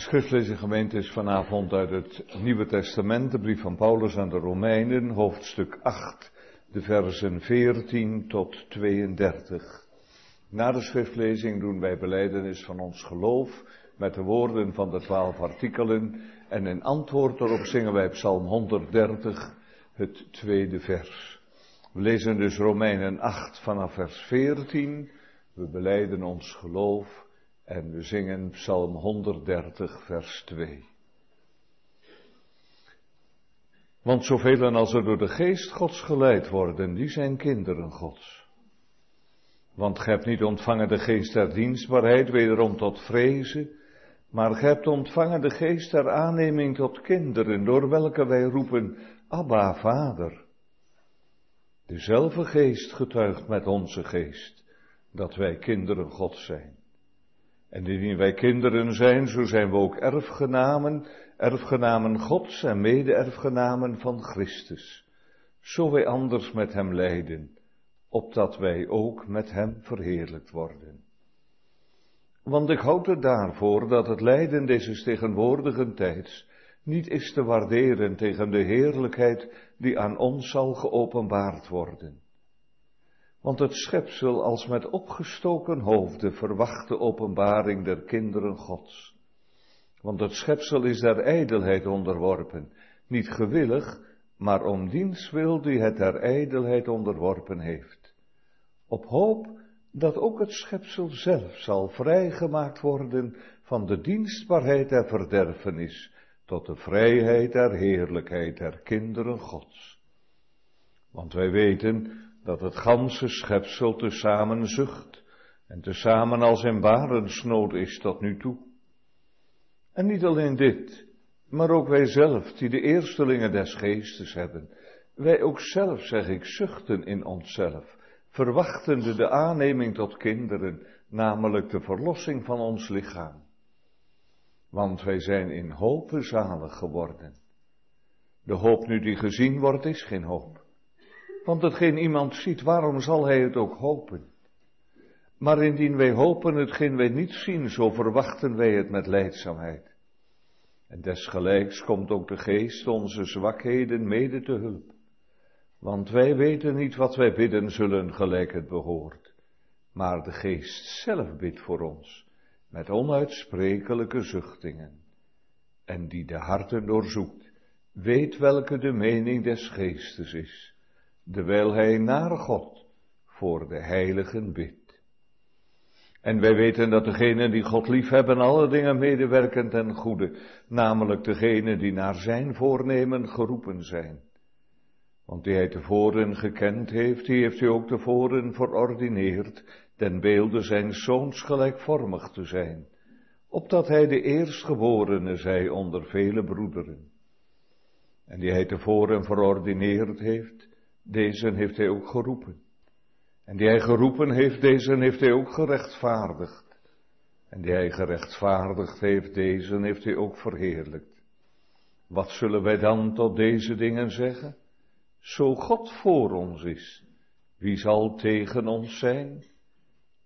schriftlezing gemeente is vanavond uit het Nieuwe Testament, de brief van Paulus aan de Romeinen, hoofdstuk 8, de versen 14 tot 32. Na de schriftlezing doen wij beleidenis van ons geloof met de woorden van de twaalf artikelen en in antwoord erop zingen wij Psalm 130, het tweede vers. We lezen dus Romeinen 8 vanaf vers 14. We beleiden ons geloof en we zingen Psalm 130, vers 2. Want zoveel als er door de geest Gods geleid worden, die zijn kinderen Gods. Want gij hebt niet ontvangen de geest der dienstbaarheid, wederom tot vrezen, maar gij hebt ontvangen de geest der aanneming tot kinderen, door welke wij roepen, Abba, Vader. Dezelfde geest getuigt met onze geest, dat wij kinderen God zijn. En indien wij kinderen zijn, zo zijn we ook erfgenamen, erfgenamen Gods en mede-erfgenamen van Christus. Zo wij anders met Hem lijden, opdat wij ook met Hem verheerlijkt worden. Want ik houd er daarvoor dat het lijden deze tegenwoordige tijds niet is te waarderen tegen de heerlijkheid die aan ons zal geopenbaard worden. Want het schepsel als met opgestoken hoofden verwacht de openbaring der kinderen Gods. Want het schepsel is der ijdelheid onderworpen, niet gewillig, maar om diens wil die het der ijdelheid onderworpen heeft. Op hoop dat ook het schepsel zelf zal vrijgemaakt worden van de dienstbaarheid der verderfenis tot de vrijheid der heerlijkheid der kinderen Gods. Want wij weten dat het ganse schepsel tezamen zucht en tezamen als in barensnood is tot nu toe. En niet alleen dit, maar ook wij zelf, die de eerstelingen des geestes hebben, wij ook zelf, zeg ik, zuchten in onszelf, verwachtende de aanneming tot kinderen, namelijk de verlossing van ons lichaam. Want wij zijn in hopen zalig geworden. De hoop nu die gezien wordt, is geen hoop. Want hetgeen iemand ziet, waarom zal hij het ook hopen? Maar indien wij hopen hetgeen wij niet zien, zo verwachten wij het met leidzaamheid. En desgelijks komt ook de geest onze zwakheden mede te hulp. Want wij weten niet wat wij bidden zullen gelijk het behoort. Maar de geest zelf bidt voor ons, met onuitsprekelijke zuchtingen. En die de harten doorzoekt, weet welke de mening des geestes is terwijl hij naar God voor de heiligen bidt. En wij weten dat degenen die God liefhebben alle dingen medewerken ten goede, namelijk degenen die naar zijn voornemen geroepen zijn. Want die hij tevoren gekend heeft, die heeft hij ook tevoren verordineerd, ten beelde zijn zoons gelijkvormig te zijn, opdat hij de eerstgeborene zij onder vele broederen. En die hij tevoren verordineerd heeft, deze heeft hij ook geroepen. En die hij geroepen heeft, deze heeft hij ook gerechtvaardigd. En die hij gerechtvaardigd heeft, deze heeft hij ook verheerlijkt. Wat zullen wij dan tot deze dingen zeggen? Zo God voor ons is, wie zal tegen ons zijn?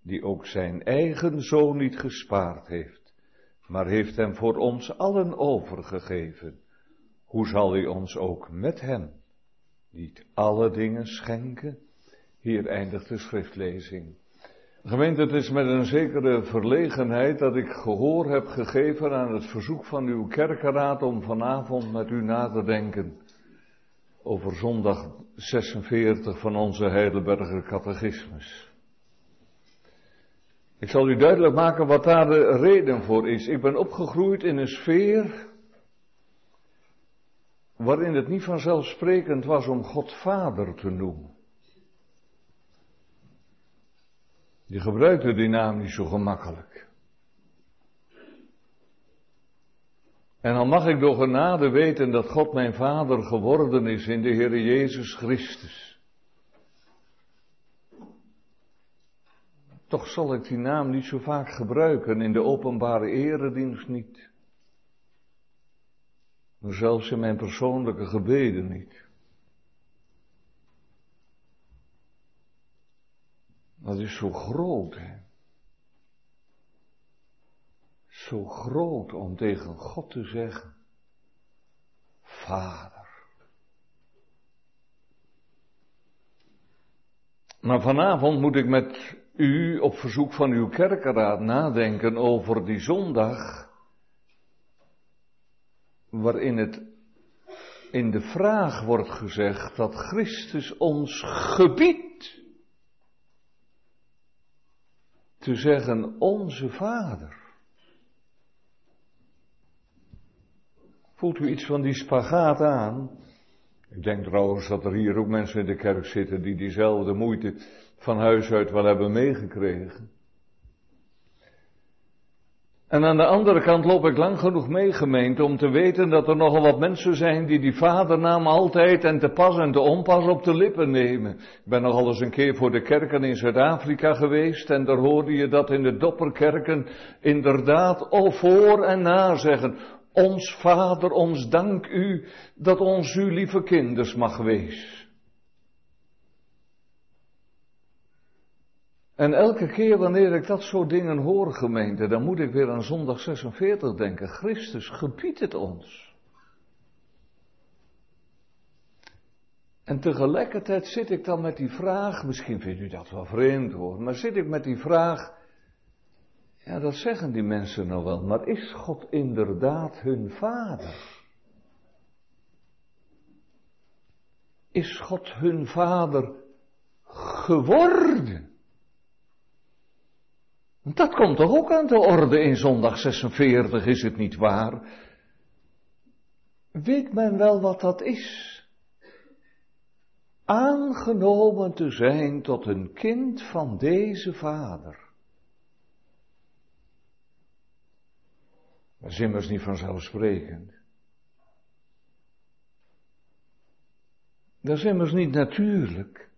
Die ook zijn eigen zoon niet gespaard heeft, maar heeft hem voor ons allen overgegeven. Hoe zal hij ons ook met hem niet alle dingen schenken. Hier eindigt de schriftlezing. Gemeente, het is met een zekere verlegenheid dat ik gehoor heb gegeven aan het verzoek van uw kerkenraad om vanavond met u na te denken over zondag 46 van onze Heidelberger catechismus. Ik zal u duidelijk maken wat daar de reden voor is. Ik ben opgegroeid in een sfeer waarin het niet vanzelfsprekend was om God Vader te noemen. Je gebruikte die naam niet zo gemakkelijk. En dan mag ik door genade weten dat God mijn Vader geworden is in de Heer Jezus Christus. Toch zal ik die naam niet zo vaak gebruiken, in de openbare eredienst niet. Maar zelfs in mijn persoonlijke gebeden niet. Dat is zo groot, hè. zo groot om tegen God te zeggen, Vader. Maar vanavond moet ik met u op verzoek van uw kerkenraad nadenken over die zondag, waarin het in de vraag wordt gezegd dat Christus ons gebiedt te zeggen onze Vader. Voelt u iets van die spagaat aan? Ik denk trouwens dat er hier ook mensen in de kerk zitten die diezelfde moeite van huis uit wel hebben meegekregen. En aan de andere kant loop ik lang genoeg mee, gemeente, om te weten dat er nogal wat mensen zijn die die vadernaam altijd en te pas en te onpas op de lippen nemen. Ik ben nogal eens een keer voor de kerken in Zuid-Afrika geweest en daar hoorde je dat in de dopperkerken inderdaad al voor en na zeggen. Ons vader, ons dank u dat ons uw lieve kinders mag wees. En elke keer wanneer ik dat soort dingen hoor, gemeente, dan moet ik weer aan zondag 46 denken. Christus gebiedt het ons. En tegelijkertijd zit ik dan met die vraag, misschien vindt u dat wel vreemd hoor, maar zit ik met die vraag, ja dat zeggen die mensen nou wel, maar is God inderdaad hun vader? Is God hun vader geworden? Dat komt toch ook aan de orde in zondag 46, is het niet waar? Weet men wel wat dat is? Aangenomen te zijn tot een kind van deze vader. Dat is immers niet vanzelfsprekend. Dat is immers niet natuurlijk.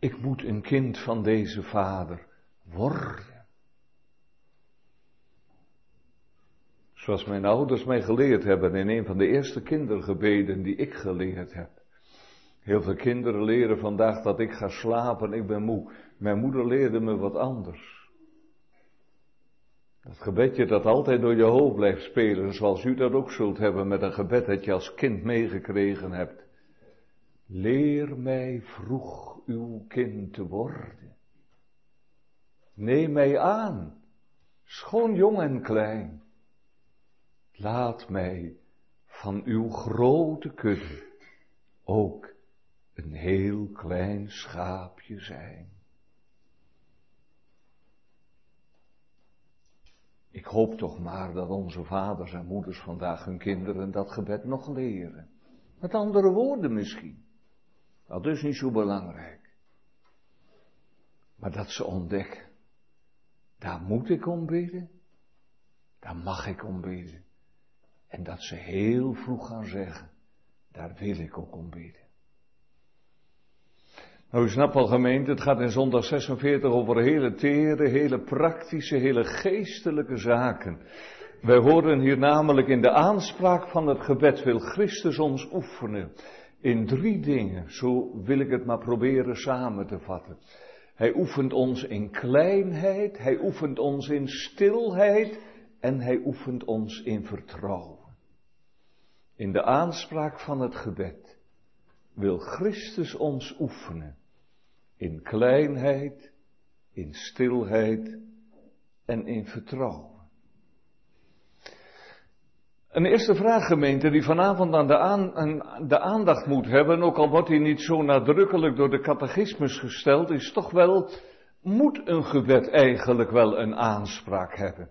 Ik moet een kind van deze vader worden. Zoals mijn ouders mij geleerd hebben in een van de eerste kindergebeden die ik geleerd heb. Heel veel kinderen leren vandaag dat ik ga slapen, ik ben moe. Mijn moeder leerde me wat anders. Dat gebedje dat altijd door je hoofd blijft spelen, zoals u dat ook zult hebben met een gebed dat je als kind meegekregen hebt. Leer mij vroeg uw kind te worden. Neem mij aan, schoon jong en klein. Laat mij van uw grote kudde ook een heel klein schaapje zijn. Ik hoop toch maar dat onze vaders en moeders vandaag hun kinderen dat gebed nog leren. Met andere woorden misschien. Dat is niet zo belangrijk. Maar dat ze ontdekken, daar moet ik om bidden, daar mag ik om bidden. En dat ze heel vroeg gaan zeggen, daar wil ik ook om bidden. Nou, u snapt al gemeente, het gaat in zondag 46 over hele tere, hele praktische, hele geestelijke zaken. Wij horen hier namelijk in de aanspraak van het gebed wil Christus ons oefenen in drie dingen, zo wil ik het maar proberen samen te vatten. Hij oefent ons in kleinheid, hij oefent ons in stilheid en hij oefent ons in vertrouwen. In de aanspraak van het gebed wil Christus ons oefenen in kleinheid, in stilheid en in vertrouwen. Een eerste vraag, gemeente, die vanavond aan de, aan, de, aandacht moet hebben, ook al wordt die niet zo nadrukkelijk door de catechismus gesteld, is toch wel, moet een gebed eigenlijk wel een aanspraak hebben?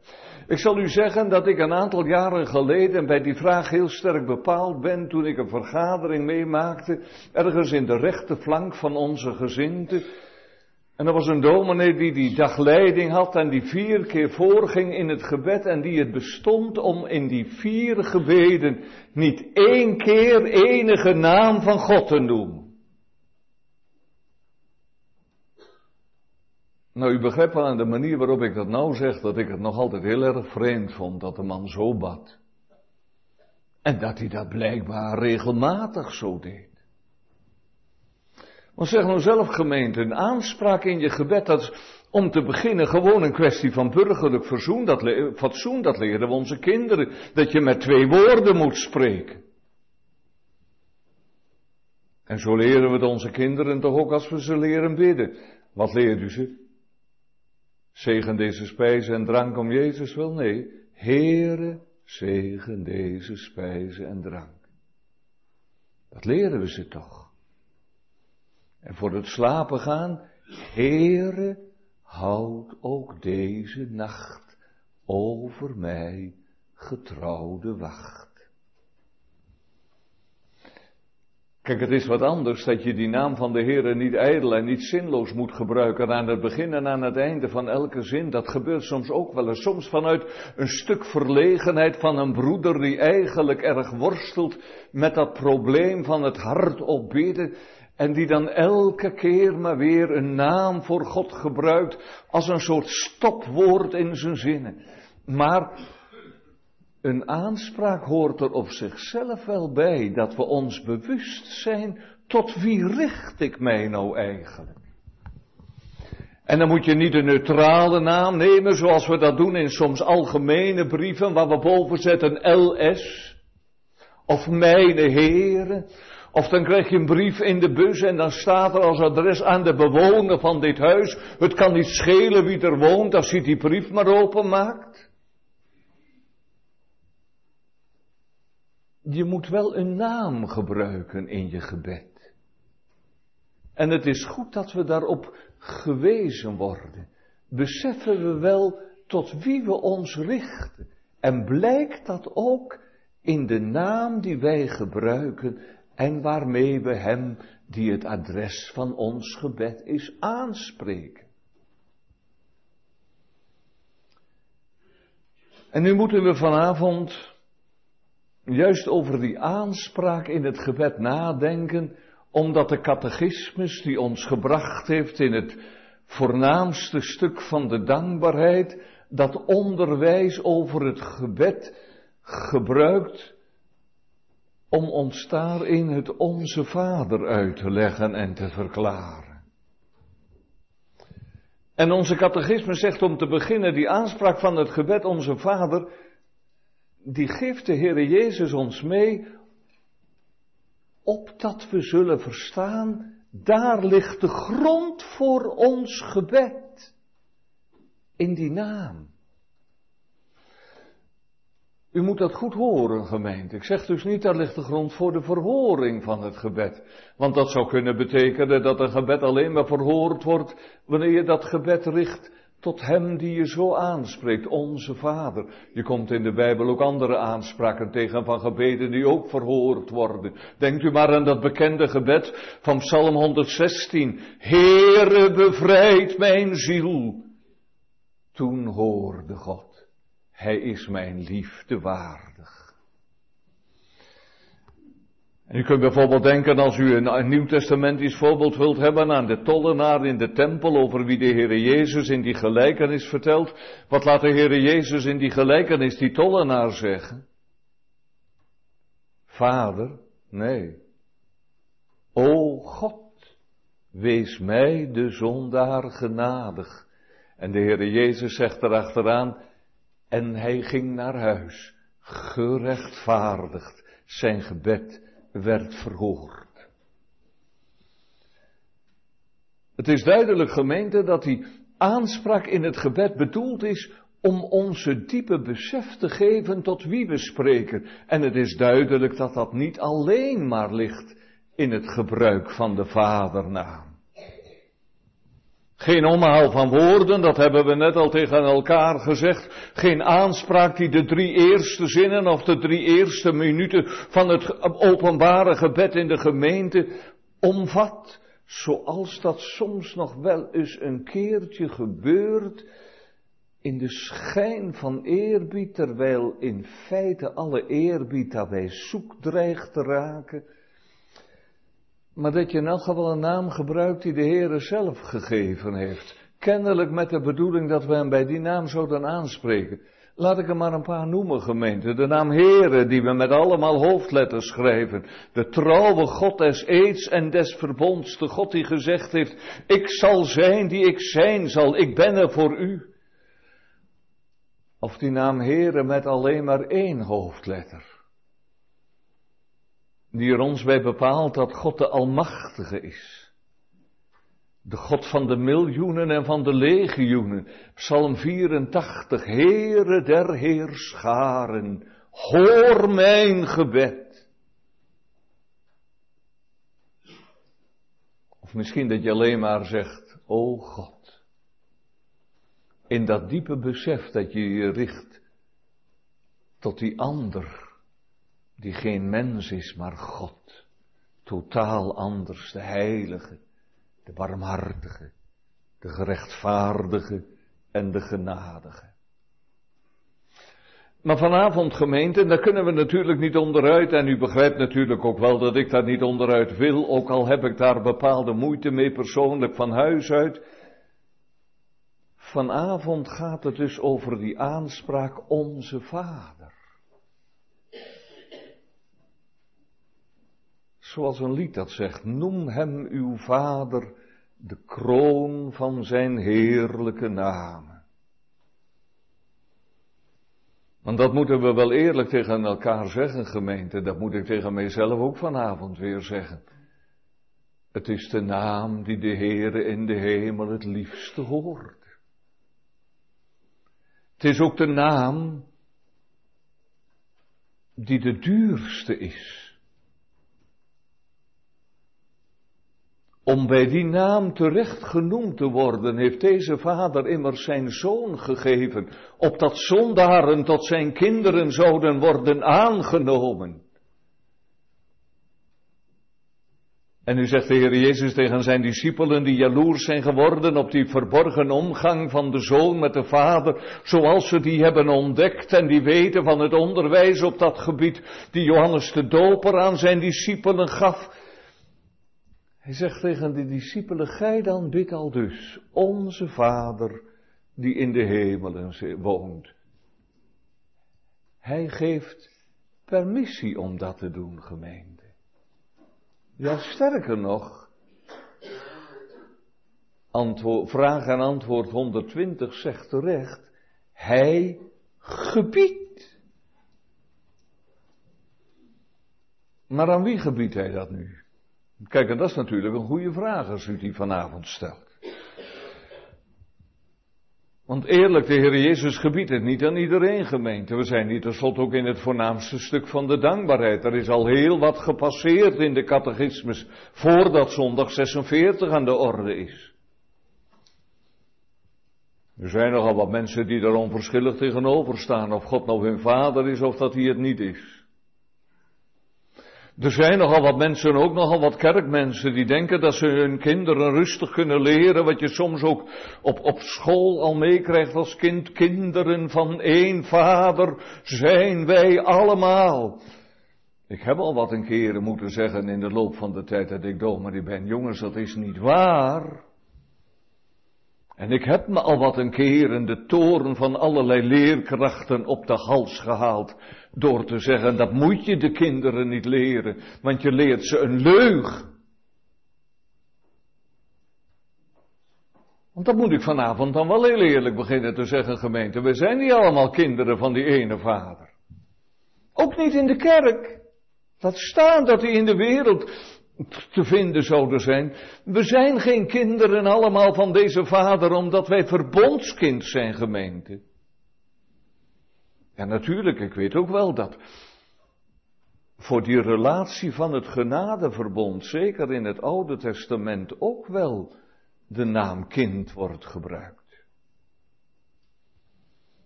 Ik zal u zeggen dat ik een aantal jaren geleden bij die vraag heel sterk bepaald ben toen ik een vergadering meemaakte, ergens in de rechte flank van onze gezinte, en er was een dominee die die dagleiding had en die vier keer voorging in het gebed en die het bestond om in die vier gebeden niet één keer enige naam van God te noemen. Nou, u begrijpt wel aan de manier waarop ik dat nou zeg, dat ik het nog altijd heel erg vreemd vond dat de man zo bad. En dat hij dat blijkbaar regelmatig zo deed. Maar zeg nou zelf gemeente, een aanspraak in je gebed, dat is Om te beginnen gewoon een kwestie van burgerlijk verzoen, dat fatsoen, dat leren we onze kinderen. Dat je met twee woorden moet spreken. En zo leren we het onze kinderen toch ook als we ze leren bidden. Wat leert u ze? Zegen deze spijzen en drank om Jezus wil? Nee. Heere, zegen deze spijzen en drank. Dat leren we ze toch. En voor het slapen gaan, Heere, houd ook deze nacht over mij getrouwde wacht. Kijk, het is wat anders dat je die naam van de Heer niet ijdel en niet zinloos moet gebruiken aan het begin en aan het einde van elke zin. Dat gebeurt soms ook wel eens. Soms vanuit een stuk verlegenheid van een broeder die eigenlijk erg worstelt met dat probleem van het hart opbidden. En die dan elke keer maar weer een naam voor God gebruikt als een soort stopwoord in zijn zinnen. Maar een aanspraak hoort er op zichzelf wel bij, dat we ons bewust zijn, tot wie richt ik mij nou eigenlijk? En dan moet je niet een neutrale naam nemen, zoals we dat doen in soms algemene brieven, waar we boven zetten LS, of Mijn Heren, of dan krijg je een brief in de bus en dan staat er als adres aan de bewoner van dit huis, het kan niet schelen wie er woont als hij die brief maar openmaakt. je moet wel een naam gebruiken in je gebed. En het is goed dat we daarop gewezen worden. Beseffen we wel tot wie we ons richten. En blijkt dat ook in de naam die wij gebruiken en waarmee we Hem, die het adres van ons gebed is, aanspreken. En nu moeten we vanavond juist over die aanspraak in het gebed nadenken, omdat de catechismus die ons gebracht heeft in het voornaamste stuk van de dankbaarheid, dat onderwijs over het gebed gebruikt om ons daarin het Onze Vader uit te leggen en te verklaren. En onze catechismus zegt om te beginnen die aanspraak van het gebed Onze Vader die geeft de Heere Jezus ons mee, opdat we zullen verstaan, daar ligt de grond voor ons gebed. In die naam. U moet dat goed horen, gemeente. Ik zeg dus niet, daar ligt de grond voor de verhoring van het gebed. Want dat zou kunnen betekenen dat een gebed alleen maar verhoord wordt wanneer je dat gebed richt tot hem die je zo aanspreekt, onze Vader. Je komt in de Bijbel ook andere aanspraken tegen van gebeden die ook verhoord worden. Denkt u maar aan dat bekende gebed van Psalm 116. Heere, bevrijd mijn ziel. Toen hoorde God, Hij is mijn liefde waardig. En u kunt bijvoorbeeld denken als u een, Nieuw Testamentisch voorbeeld wilt hebben aan de tollenaar in de tempel over wie de Heere Jezus in die gelijkenis vertelt. Wat laat de Heere Jezus in die gelijkenis die tollenaar zeggen? Vader, nee. O God, wees mij de zondaar genadig. En de Heere Jezus zegt erachteraan, en hij ging naar huis, gerechtvaardigd, zijn gebed werd verhoord. Het is duidelijk gemeente dat die aanspraak in het gebed bedoeld is om onze diepe besef te geven tot wie we spreken. En het is duidelijk dat dat niet alleen maar ligt in het gebruik van de Vadernaam. Geen omhaal van woorden, dat hebben we net al tegen elkaar gezegd. Geen aanspraak die de drie eerste zinnen of de drie eerste minuten van het openbare gebed in de gemeente omvat. Zoals dat soms nog wel eens een keertje gebeurt in de schijn van eerbied, terwijl in feite alle eerbied daarbij zoek dreigt te raken maar dat je in elk geval een naam gebruikt die de Heere zelf gegeven heeft. Kennelijk met de bedoeling dat we hem bij die naam zouden aanspreken. Laat ik er maar een paar noemen, gemeente. De naam Heere, die we met allemaal hoofdletters schrijven. De trouwe God des eeds en des verbonds. De God die gezegd heeft, ik zal zijn die ik zijn zal. Ik ben er voor u. Of die naam Heere met alleen maar één hoofdletter. Die er ons bij bepaalt dat God de Almachtige is. De God van de miljoenen en van de legioenen. Psalm 84. Heere der heerscharen, hoor mijn gebed. Of misschien dat je alleen maar zegt, o God. In dat diepe besef dat je je richt tot die ander, die geen mens is, maar God. Totaal anders, de heilige de barmhartige, de gerechtvaardige en de genadige. Maar vanavond gemeente, en daar kunnen we natuurlijk niet onderuit, en u begrijpt natuurlijk ook wel dat ik daar niet onderuit wil, ook al heb ik daar bepaalde moeite mee persoonlijk van huis uit. Vanavond gaat het dus over die aanspraak Onze Vader. Zoals een lied dat zegt, noem hem uw vader, de kroon van zijn heerlijke naam. Want dat moeten we wel eerlijk tegen elkaar zeggen, gemeente. Dat moet ik tegen mijzelf ook vanavond weer zeggen. Het is de naam die de Heere in de hemel het liefste hoort. Het is ook de naam die de duurste is. Om bij die naam terecht genoemd te worden, heeft deze vader immers zijn zoon gegeven, opdat zondaren tot zijn kinderen zouden worden aangenomen. En nu zegt de Heer Jezus tegen zijn discipelen die jaloers zijn geworden op die verborgen omgang van de zoon met de vader, zoals ze die hebben ontdekt en die weten van het onderwijs op dat gebied, die Johannes de Doper aan zijn discipelen gaf, hij zegt tegen de discipelen, gij dan bid al dus, onze Vader die in de hemelen woont. Hij geeft permissie om dat te doen, gemeente. Ja, sterker nog, antwoord, vraag en antwoord 120 zegt terecht, hij gebiedt. Maar aan wie gebiedt hij dat nu? Kijk, en dat is natuurlijk een goede vraag als u die vanavond stelt. Want eerlijk, de Heer Jezus gebiedt het niet aan iedereen gemeente. We zijn niet tenslotte ook in het voornaamste stuk van de dankbaarheid. Er is al heel wat gepasseerd in de catechismus voordat zondag 46 aan de orde is. Er zijn nogal wat mensen die er onverschillig tegenover staan of God nou hun vader is of dat hij het niet is. Er zijn nogal wat mensen, ook nogal wat kerkmensen, die denken dat ze hun kinderen rustig kunnen leren, wat je soms ook op, op school al meekrijgt als kind. Kinderen van één vader zijn wij allemaal. Ik heb al wat een keren moeten zeggen in de loop van de tijd dat ik dominee ben. Jongens, dat is niet waar. En ik heb me al wat een keren de toren van allerlei leerkrachten op de hals gehaald. Door te zeggen, dat moet je de kinderen niet leren, want je leert ze een leug. Want dat moet ik vanavond dan wel heel eerlijk beginnen te zeggen, gemeente. We zijn niet allemaal kinderen van die ene vader. Ook niet in de kerk. Laat staan dat hij in de wereld te vinden zouden zijn. We zijn geen kinderen allemaal van deze vader omdat wij verbondskind zijn gemeente. Ja, natuurlijk, ik weet ook wel dat voor die relatie van het genadeverbond, zeker in het Oude Testament, ook wel de naam kind wordt gebruikt.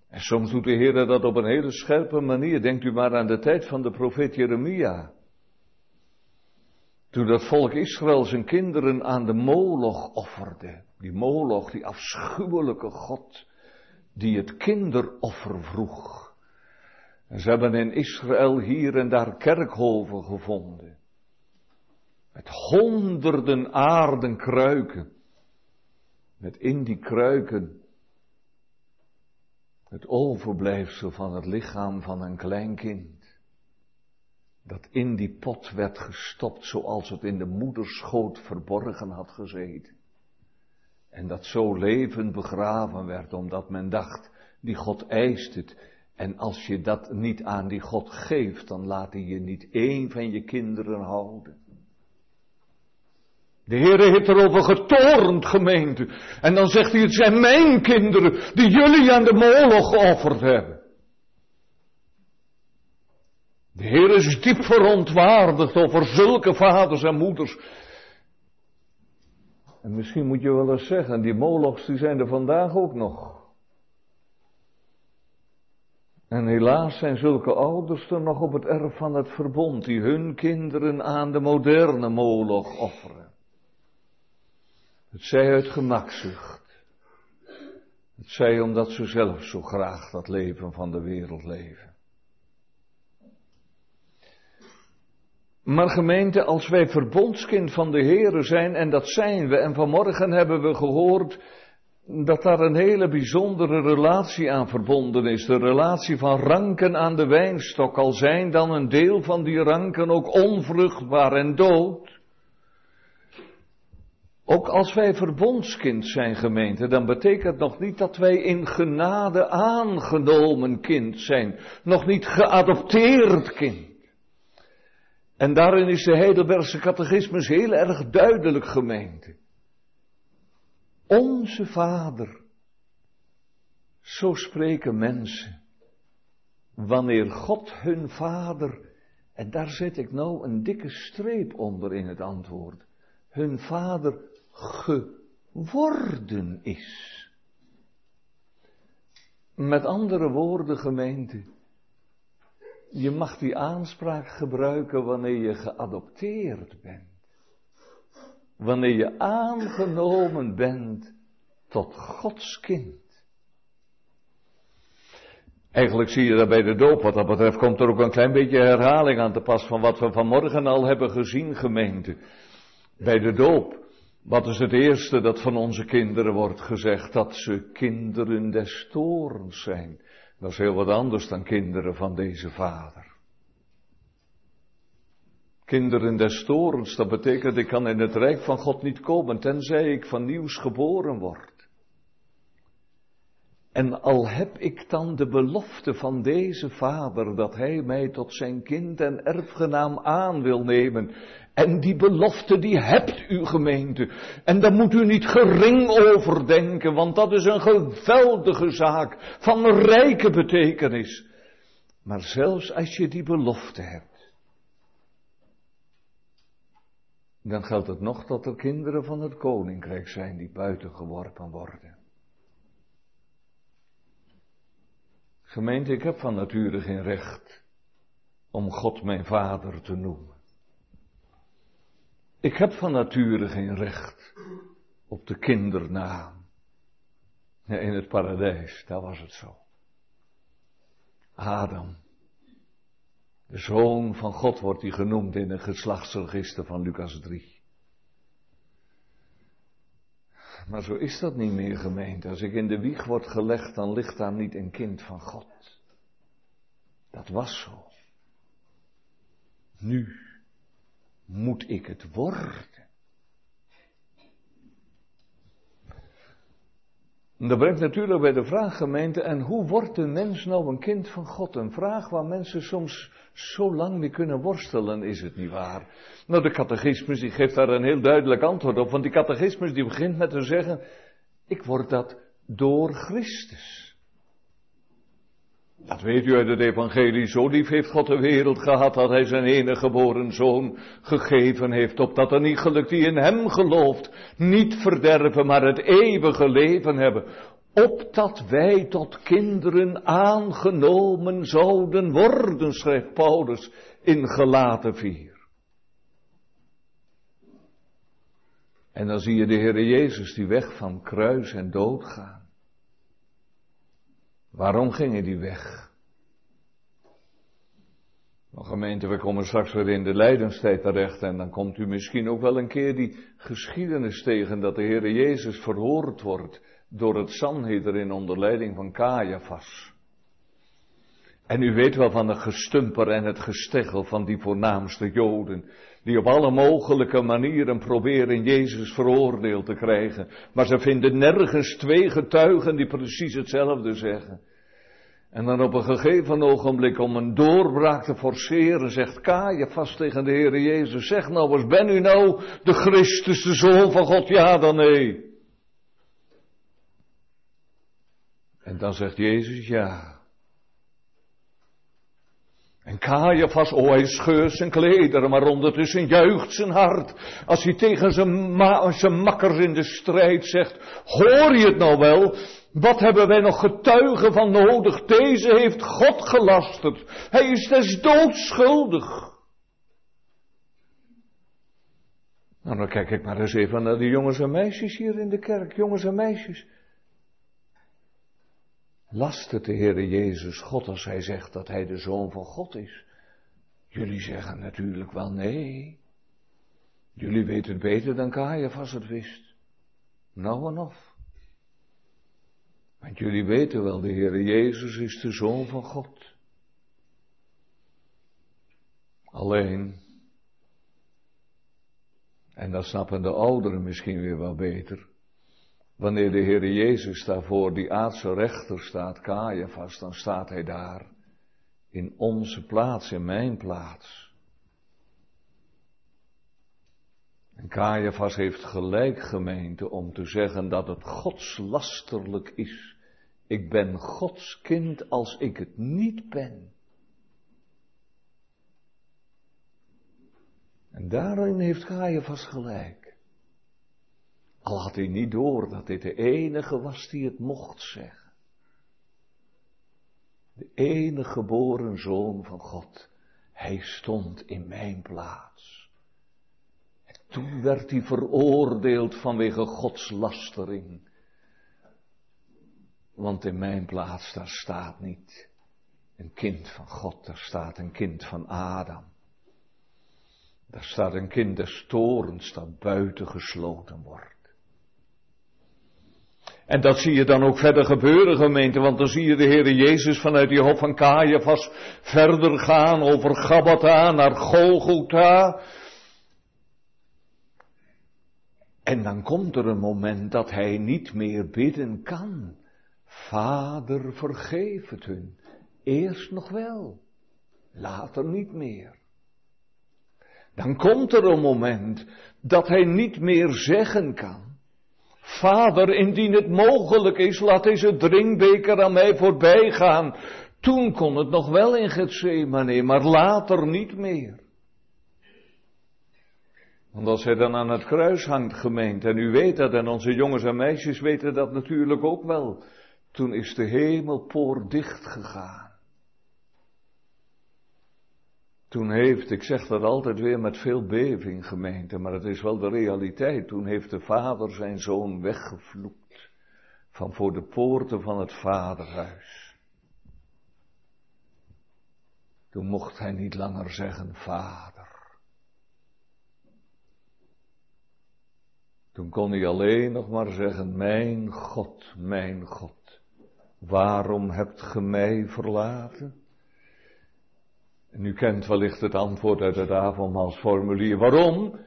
En soms doet de Heer dat op een hele scherpe manier. Denkt u maar aan de tijd van de profeet Jeremia. Toen dat volk Israël zijn kinderen aan de Moloch offerde. Die Moloch, die afschuwelijke God, die het kinderoffer vroeg. En ze hebben in Israël hier en daar kerkhoven gevonden. Met honderden aarden kruiken. Met in die kruiken Het overblijfsel van het lichaam van een klein kind. Dat in die pot werd gestopt zoals het in de moederschoot verborgen had gezeten. En dat zo levend begraven werd omdat men dacht, die God eist het. En als je dat niet aan die God geeft, dan laat hij je niet één van je kinderen houden. De Heer heeft erover getornd, gemeente. En dan zegt hij, het zijn mijn kinderen die jullie aan de moloch geofferd hebben. De Heer is diep verontwaardigd over zulke vaders en moeders. En misschien moet je wel eens zeggen, die molochs die zijn er vandaag ook nog. En helaas zijn zulke ouders er nog op het erf van het verbond, die hun kinderen aan de moderne moloch offeren. Het zij uit gemakzucht. Het zij omdat ze zelf zo graag dat leven van de wereld leven. Maar gemeente, als wij verbondskind van de Heere zijn, en dat zijn we, en vanmorgen hebben we gehoord dat daar een hele bijzondere relatie aan verbonden is. De relatie van ranken aan de wijnstok, al zijn dan een deel van die ranken ook onvruchtbaar en dood. Ook als wij verbondskind zijn gemeente, dan betekent nog niet dat wij in genade aangenomen kind zijn. Nog niet geadopteerd kind. En daarin is de Heidelbergse catechismus heel erg duidelijk gemeente. Onze Vader. Zo spreken mensen. Wanneer God hun Vader, en daar zet ik nou een dikke streep onder in het antwoord, hun Vader geworden is. Met andere woorden, gemeente, je mag die aanspraak gebruiken wanneer je geadopteerd bent. Wanneer je aangenomen bent tot Gods kind. Eigenlijk zie je dat bij de doop, wat dat betreft, komt er ook een klein beetje herhaling aan te pas van wat we vanmorgen al hebben gezien, gemeente. Bij de doop, wat is het eerste dat van onze kinderen wordt gezegd? Dat ze kinderen des torens zijn. Dat is heel wat anders dan kinderen van deze vader. Kinderen des torens, dat betekent ik kan in het rijk van God niet komen tenzij ik van nieuws geboren word. En al heb ik dan de belofte van deze vader dat hij mij tot zijn kind en erfgenaam aan wil nemen. En die belofte die hebt u gemeente. En daar moet u niet gering over denken, want dat is een geweldige zaak van rijke betekenis. Maar zelfs als je die belofte hebt, dan geldt het nog dat er kinderen van het koninkrijk zijn die buiten geworpen worden. Gemeente, ik heb van nature geen recht om God mijn vader te noemen. Ik heb van nature geen recht op de kindernaam. in het paradijs, daar was het zo. Adam. De zoon van God wordt hij genoemd in een geslachtsregister van Lucas 3. Maar zo is dat niet meer gemeend. Als ik in de wieg word gelegd, dan ligt daar niet een kind van God. Dat was zo. Nu moet ik het worden. dat brengt natuurlijk bij de vraag, gemeente, en hoe wordt een mens nou een kind van God? Een vraag waar mensen soms zo lang mee kunnen worstelen, is het niet waar? Nou, de catechismus die geeft daar een heel duidelijk antwoord op, want die catechismus die begint met te zeggen, ik word dat door Christus. Dat weet u uit het evangelie. Zo lief heeft God de wereld gehad dat hij zijn enige geboren zoon gegeven heeft. Opdat niet gelukt die in hem gelooft. Niet verderven, maar het eeuwige leven hebben. Opdat wij tot kinderen aangenomen zouden worden, schrijft Paulus in gelaten 4. En dan zie je de Heer Jezus die weg van kruis en dood gaan. Waarom gingen die weg? Nou, gemeente, we komen straks weer in de lijdenstijd terecht en dan komt u misschien ook wel een keer die geschiedenis tegen dat de Heer Jezus verhoord wordt door het Sanhedrin onder leiding van Caiaphas. En u weet wel van het gestumper en het gesteggel van die voornaamste Joden, die op alle mogelijke manieren proberen Jezus veroordeeld te krijgen. Maar ze vinden nergens twee getuigen die precies hetzelfde zeggen. En dan op een gegeven ogenblik om een doorbraak te forceren, zegt Kaaien vast tegen de Heer Jezus, zeg nou eens, ben u nou de Christus, de Zoon van God, ja dan nee? En dan zegt Jezus, ja. En Caiaphas, oh hij scheurt zijn klederen, maar ondertussen juicht zijn hart. Als hij tegen zijn, ma zijn makkers in de strijd zegt, hoor je het nou wel? Wat hebben wij nog getuigen van nodig? Deze heeft God gelasterd. Hij is des doods schuldig. Nou, dan kijk ik maar eens even naar de jongens en meisjes hier in de kerk. Jongens en meisjes. Lastert de Heere Jezus God als hij zegt dat hij de Zoon van God is? Jullie zeggen natuurlijk wel nee. Jullie weten het beter dan Caiaphas het wist. Nou en of. Want jullie weten wel, de Heere Jezus is de Zoon van God. Alleen, en dat snappen de ouderen misschien weer wel beter, wanneer de Heere Jezus daarvoor die aardse rechter staat, Caiaphas, dan staat hij daar in onze plaats, in mijn plaats. En Caiaphas heeft gelijk gemeente om te zeggen dat het godslasterlijk is ik ben Gods kind als ik het niet ben. En daarin heeft vast gelijk. Al had hij niet door dat dit de enige was die het mocht zeggen. De enige geboren zoon van God. Hij stond in mijn plaats. En toen werd hij veroordeeld vanwege Gods lastering. Want in mijn plaats, daar staat niet een kind van God, daar staat een kind van Adam. Daar staat een kind des torens dat buiten gesloten wordt. En dat zie je dan ook verder gebeuren, gemeente, want dan zie je de Heer Jezus vanuit die hof van Caiaphas verder gaan over Gabbatha naar Golgotha. En dan komt er een moment dat hij niet meer bidden kan. Vader, vergeef het hun. Eerst nog wel, later niet meer. Dan komt er een moment dat hij niet meer zeggen kan. Vader, indien het mogelijk is, laat deze drinkbeker aan mij voorbij gaan. Toen kon het nog wel in Gethsemane, maar later niet meer. Want als hij dan aan het kruis hangt, gemeend, en u weet dat, en onze jongens en meisjes weten dat natuurlijk ook wel. Toen is de hemelpoort dicht Toen heeft, ik zeg dat altijd weer met veel beving gemeente, maar het is wel de realiteit. Toen heeft de vader zijn zoon weggevloekt van voor de poorten van het vaderhuis. Toen mocht hij niet langer zeggen vader. Toen kon hij alleen nog maar zeggen, mijn God, mijn God. Waarom hebt ge mij verlaten? En u kent wellicht het antwoord uit het avondmaalsformulier. Waarom?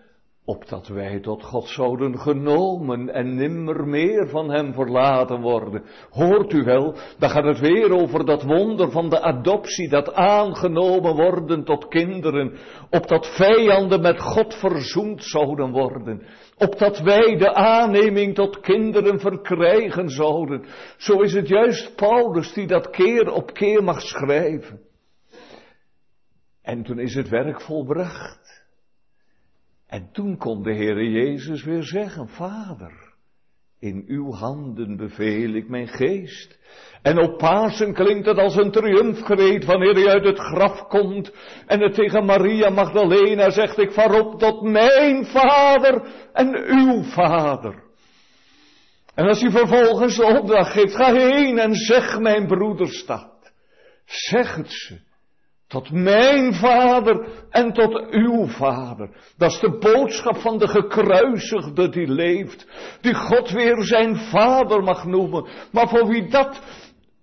Opdat wij tot God zouden genomen en nimmer meer van hem verlaten worden. Hoort u wel, dan gaat het weer over dat wonder van de adoptie, dat aangenomen worden tot kinderen, opdat vijanden met God verzoend zouden worden opdat wij de aanneming tot kinderen verkrijgen zouden. Zo is het juist Paulus die dat keer op keer mag schrijven. En toen is het werk volbracht. En toen kon de Heere Jezus weer zeggen, Vader, in uw handen beveel ik mijn geest. En op Pasen klinkt het als een triomfgereed wanneer hij uit het graf komt en het tegen Maria Magdalena zegt, ik vaar op tot mijn vader en uw vader. En als hij vervolgens de opdracht geeft, ga heen en zeg mijn broeder staat. Zeg het ze, Tot mijn vader en tot uw vader. Dat is de boodschap van de gekruisigde die leeft. Die God weer zijn vader mag noemen. Maar voor wie dat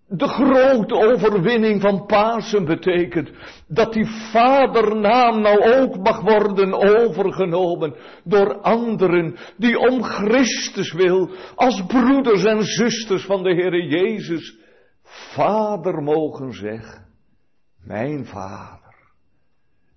de grote overwinning van Pasen betekent. Dat die vadernaam nou ook mag worden overgenomen door anderen die om Christus wil, als broeders en zusters van de Heere Jezus, vader mogen zeggen. Mijn vader.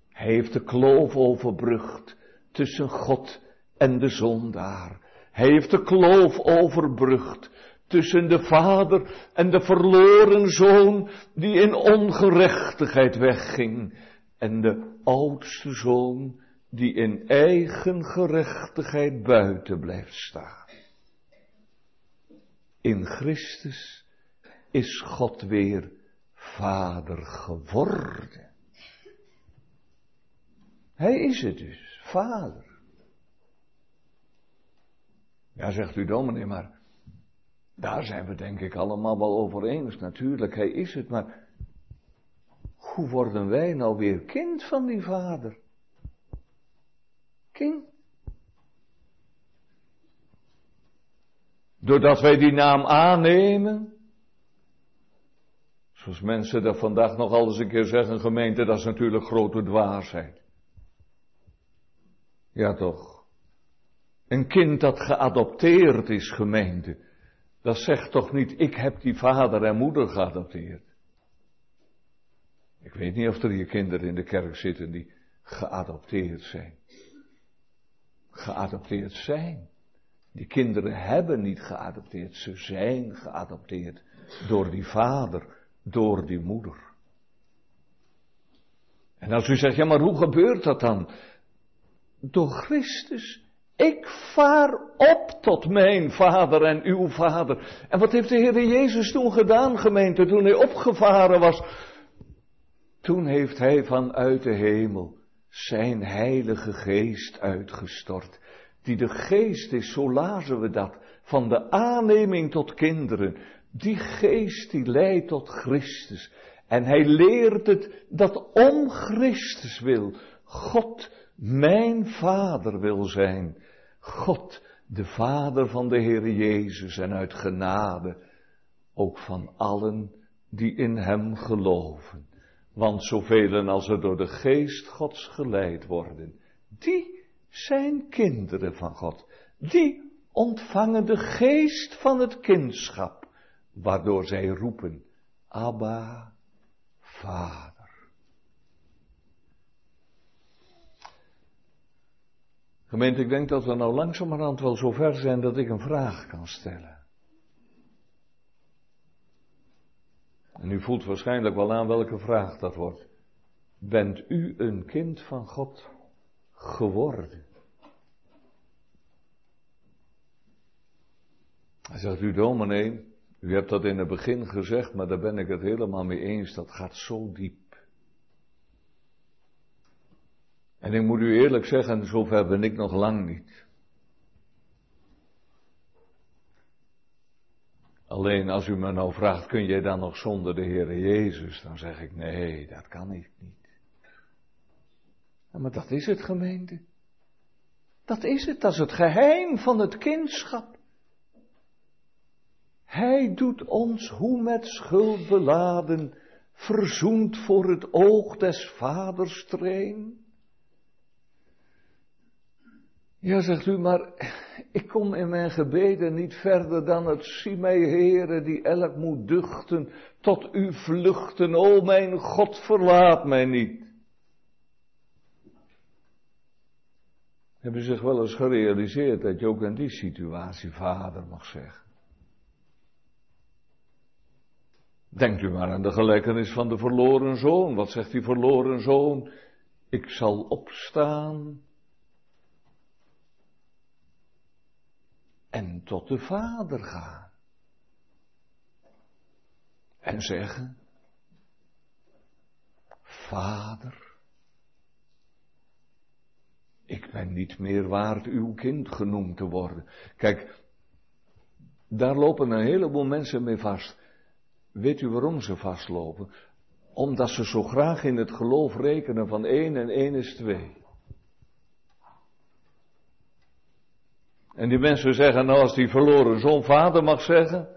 Heeft de kloof overbrugd tussen God en de zondaar. Hij heeft de kloof overbrugd tussen de vader en de verloren zoon die in ongerechtigheid wegging en de oudste zoon die in eigen gerechtigheid buiten blijft staan. In Christus is God weer vader geworden. Hij is het dus, vader. Ja, zegt u dominee, maar daar zijn we denk ik allemaal wel over eens. Natuurlijk, hij is het, maar hoe worden wij nou weer kind van die vader? Kind. Doordat wij die naam aannemen, Zoals mensen dat vandaag nog alles een keer zeggen, gemeente, dat is natuurlijk grote dwaasheid. Ja toch. Een kind dat geadopteerd is, gemeente, dat zegt toch niet, ik heb die vader en moeder geadopteerd. Ik weet niet of er hier kinderen in de kerk zitten die geadopteerd zijn. Geadopteerd zijn. Die kinderen hebben niet geadopteerd, ze zijn geadopteerd door die vader door die moeder. En als u zegt, ja maar hoe gebeurt dat dan? Door Christus. Ik vaar op tot mijn vader en uw vader. En wat heeft de Heer Jezus toen gedaan, gemeente, toen hij opgevaren was? Toen heeft hij vanuit de hemel zijn heilige geest uitgestort. Die de geest is, zo lazen we dat, van de aanneming tot kinderen. Die geest die leidt tot Christus. En hij leert het dat om Christus wil God mijn vader wil zijn. God de vader van de Heer Jezus en uit genade ook van allen die in hem geloven. Want zoveel als er door de geest Gods geleid worden, die zijn kinderen van God. Die ontvangen de geest van het kindschap waardoor zij roepen, Abba, Vader. Gemeente, ik denk dat we nou langzamerhand wel zover zijn dat ik een vraag kan stellen. En u voelt waarschijnlijk wel aan welke vraag dat wordt. Bent u een kind van God geworden? Hij zegt u dominee, u hebt dat in het begin gezegd, maar daar ben ik het helemaal mee eens. Dat gaat zo diep. En ik moet u eerlijk zeggen, zover ben ik nog lang niet. Alleen als u me nou vraagt, kun jij dan nog zonder de Heer Jezus? Dan zeg ik, nee, dat kan ik niet. Maar dat is het gemeente. Dat is het, dat is het geheim van het kindschap. Hij doet ons, hoe met schuld beladen, verzoend voor het oog des vaders train. Ja, zegt u, maar ik kom in mijn gebeden niet verder dan het zie mij, Heere, die elk moet duchten, tot u vluchten, o mijn God, verlaat mij niet. Hebben zich wel eens gerealiseerd dat je ook in die situatie vader mag zeggen? Denkt u maar aan de gelijkenis van de verloren zoon. Wat zegt die verloren zoon? Ik zal opstaan en tot de vader gaan. En zeggen, Vader, ik ben niet meer waard uw kind genoemd te worden. Kijk, daar lopen een heleboel mensen mee vast. Weet u waarom ze vastlopen? Omdat ze zo graag in het geloof rekenen van één en één is twee. En die mensen zeggen, nou als die verloren zoon vader mag zeggen,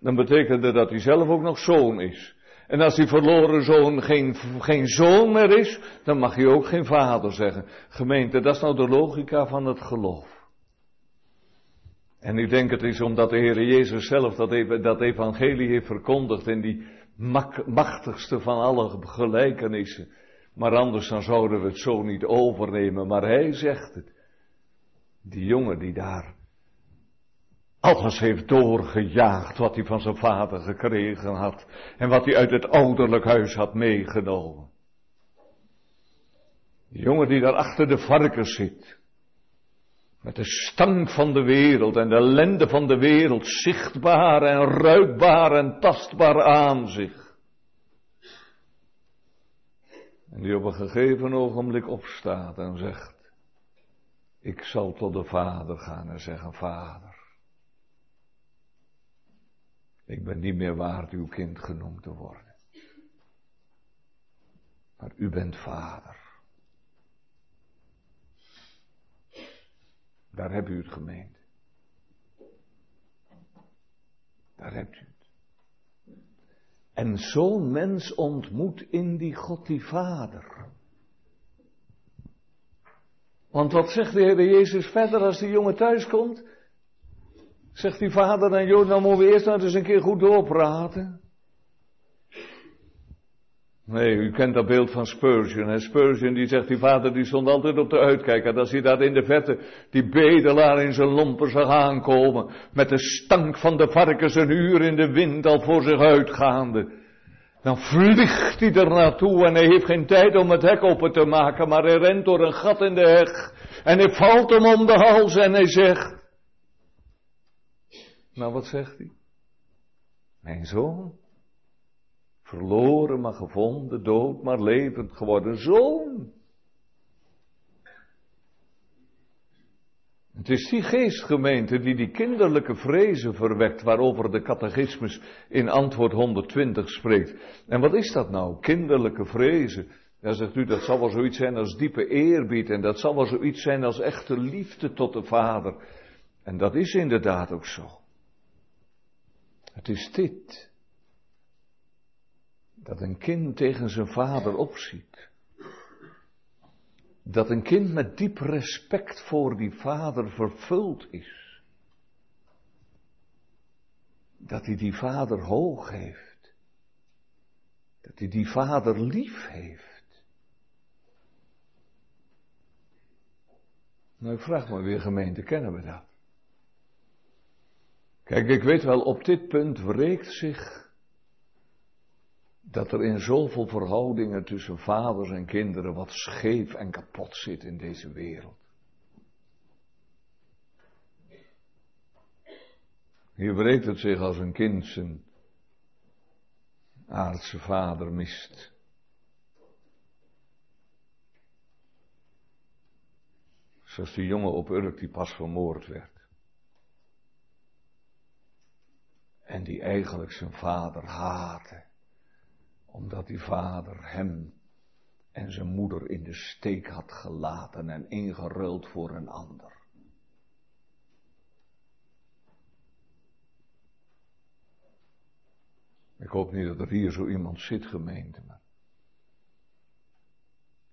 dan betekent dat dat hij zelf ook nog zoon is. En als die verloren zoon geen, geen zoon meer is, dan mag hij ook geen vader zeggen. Gemeente, dat is nou de logica van het geloof. En ik denk het is omdat de Heer Jezus zelf dat, dat evangelie heeft verkondigd in die machtigste van alle gelijkenissen. Maar anders dan zouden we het zo niet overnemen. Maar hij zegt het. Die jongen die daar alles heeft doorgejaagd wat hij van zijn vader gekregen had en wat hij uit het ouderlijk huis had meegenomen. Die jongen die daar achter de varkens zit, met de stank van de wereld en de ellende van de wereld zichtbaar en ruikbaar en tastbaar aan zich. En die op een gegeven ogenblik opstaat en zegt, ik zal tot de vader gaan en zeggen, vader, ik ben niet meer waard uw kind genoemd te worden. Maar u bent vader. Daar hebt u het gemeend. Daar hebt u het. En zo'n mens ontmoet in die God die Vader. Want wat zegt de Heer Jezus verder als die jongen thuis komt? Zegt die vader dan, joh, nou moeten we eerst nou eens een keer goed doorpraten. Nee, u kent dat beeld van Spurgeon. En Spurgeon die zegt, die vader die stond altijd op de uitkijk. En hij daar in de verte die bedelaar in zijn lompen zag aankomen. Met de stank van de varkens een uur in de wind al voor zich uitgaande. Dan vliegt hij er naartoe en hij heeft geen tijd om het hek open te maken. Maar hij rent door een gat in de heg. En hij valt hem om de hals en hij zegt. Nou, wat zegt hij? Mijn zoon, verloren maar gevonden, dood maar levend geworden zoon. Het is die geestgemeente die die kinderlijke vrezen verwekt waarover de catechismus in antwoord 120 spreekt. En wat is dat nou, kinderlijke vrezen? Ja, zegt u, dat zal wel zoiets zijn als diepe eerbied en dat zal wel zoiets zijn als echte liefde tot de Vader. En dat is inderdaad ook zo. Het is dit dat een kind tegen zijn vader opziet. Dat een kind met diep respect voor die vader vervuld is. Dat hij die vader hoog heeft. Dat hij die vader lief heeft. Nou, ik vraag me weer gemeente, kennen we dat? Kijk, ik weet wel, op dit punt wreekt zich dat er in zoveel verhoudingen tussen vaders en kinderen wat scheef en kapot zit in deze wereld. Hier breekt het zich als een kind zijn aardse vader mist. Zoals die jongen op Urk die pas vermoord werd. En die eigenlijk zijn vader haatte. Omdat die vader hem en zijn moeder in de steek had gelaten en ingeruild voor een ander. Ik hoop niet dat er hier zo iemand zit, gemeente,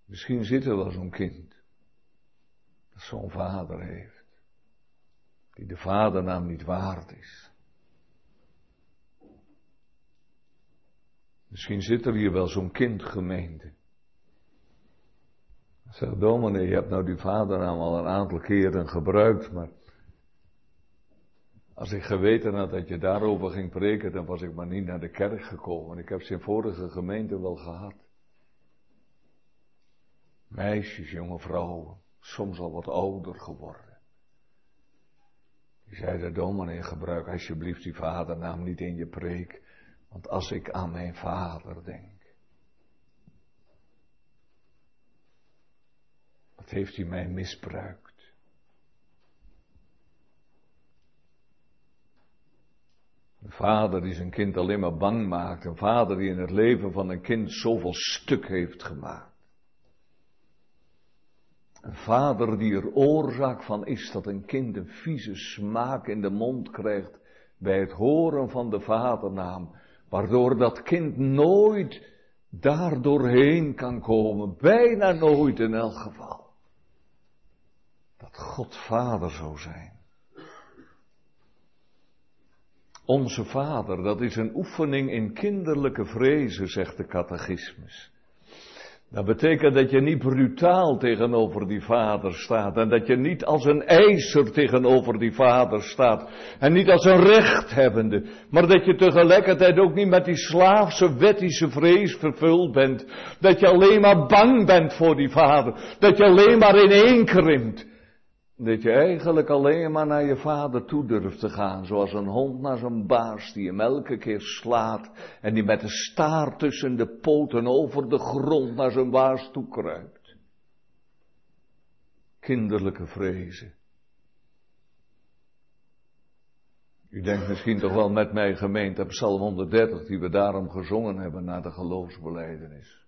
misschien zit er wel zo'n kind dat zo'n vader heeft, die de vadernaam niet waard is. Misschien zit er hier wel zo'n kindgemeente. Zeg, dominee, je hebt nou die vadernaam al een aantal keren gebruikt, maar als ik geweten had dat je daarover ging preken, dan was ik maar niet naar de kerk gekomen. Ik heb ze in vorige gemeente wel gehad. Meisjes, jonge vrouwen, soms al wat ouder geworden. Die zeiden, dominee, gebruik alsjeblieft die vadernaam niet in je preek. Want als ik aan mijn vader denk, wat heeft hij mij misbruikt? Een vader die zijn kind alleen maar bang maakt. Een vader die in het leven van een kind zoveel stuk heeft gemaakt. Een vader die er oorzaak van is dat een kind een vieze smaak in de mond krijgt bij het horen van de vadernaam, waardoor dat kind nooit daar doorheen kan komen, bijna nooit in elk geval. Dat God vader zou zijn. Onze vader, dat is een oefening in kinderlijke vrezen, zegt de catechismus. Dat betekent dat je niet brutaal tegenover die vader staat en dat je niet als een eiser tegenover die vader staat en niet als een rechthebbende, maar dat je tegelijkertijd ook niet met die slaafse wettische vrees vervuld bent, dat je alleen maar bang bent voor die vader, dat je alleen maar in krimpt. Dat je eigenlijk alleen maar naar je vader toe durft te gaan, zoals een hond naar zijn baas die hem elke keer slaat en die met de staart tussen de poten over de grond naar zijn baas toe kruipt. Kinderlijke vrezen. U denkt misschien toch wel met mij gemeente Psalm 130 die we daarom gezongen hebben na de geloofsbeleidenis.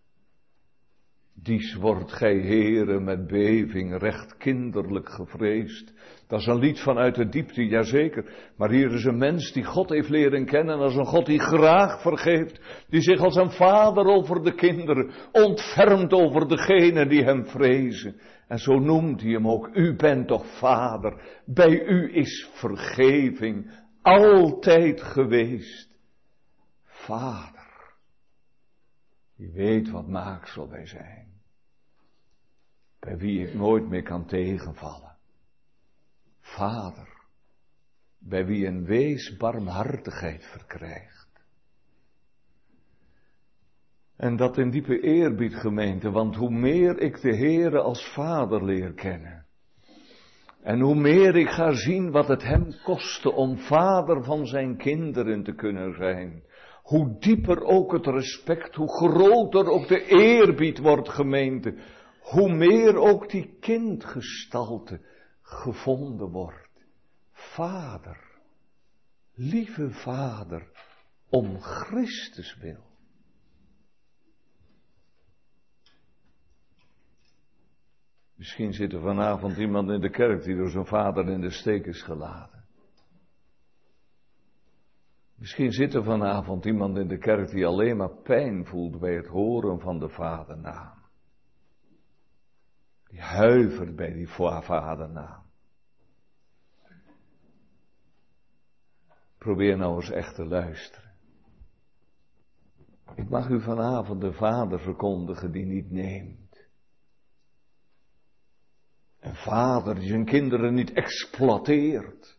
Dies wordt gij heren met beving recht kinderlijk gevreesd. Dat is een lied vanuit de diepte, jazeker. Maar hier is een mens die God heeft leren kennen als een God die graag vergeeft. Die zich als een vader over de kinderen ontfermt over degenen die hem vrezen. En zo noemt hij hem ook. U bent toch vader. Bij u is vergeving altijd geweest. Vader. Die weet wat maaksel wij zijn. Bij wie ik nooit meer kan tegenvallen. Vader. Bij wie een wees barmhartigheid verkrijgt. En dat in diepe eerbied gemeente, want hoe meer ik de Heere als Vader leer kennen. En hoe meer ik ga zien wat het hem kostte om vader van zijn kinderen te kunnen zijn hoe dieper ook het respect, hoe groter ook de eerbied wordt gemeente, hoe meer ook die kindgestalte gevonden wordt. Vader, lieve Vader, om Christus wil. Misschien zit er vanavond iemand in de kerk die door zijn vader in de steek is gelaten. Misschien zit er vanavond iemand in de kerk die alleen maar pijn voelt bij het horen van de vadernaam. Die huivert bij die vadernaam. Probeer nou eens echt te luisteren. Ik mag u vanavond de vader verkondigen die niet neemt. Een vader die zijn kinderen niet exploiteert.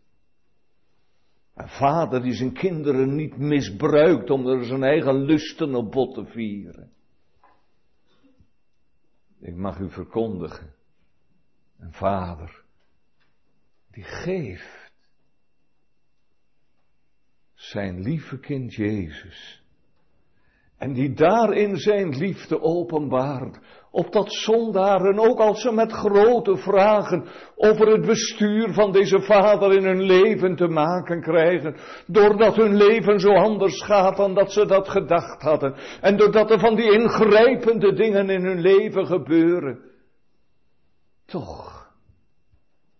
Een vader die zijn kinderen niet misbruikt om er zijn eigen lusten op bot te vieren. Ik mag u verkondigen. Een vader die geeft zijn lieve kind Jezus en die daarin zijn liefde openbaart. Opdat zondaren, ook als ze met grote vragen over het bestuur van deze vader in hun leven te maken krijgen. Doordat hun leven zo anders gaat dan dat ze dat gedacht hadden. En doordat er van die ingrijpende dingen in hun leven gebeuren. Toch,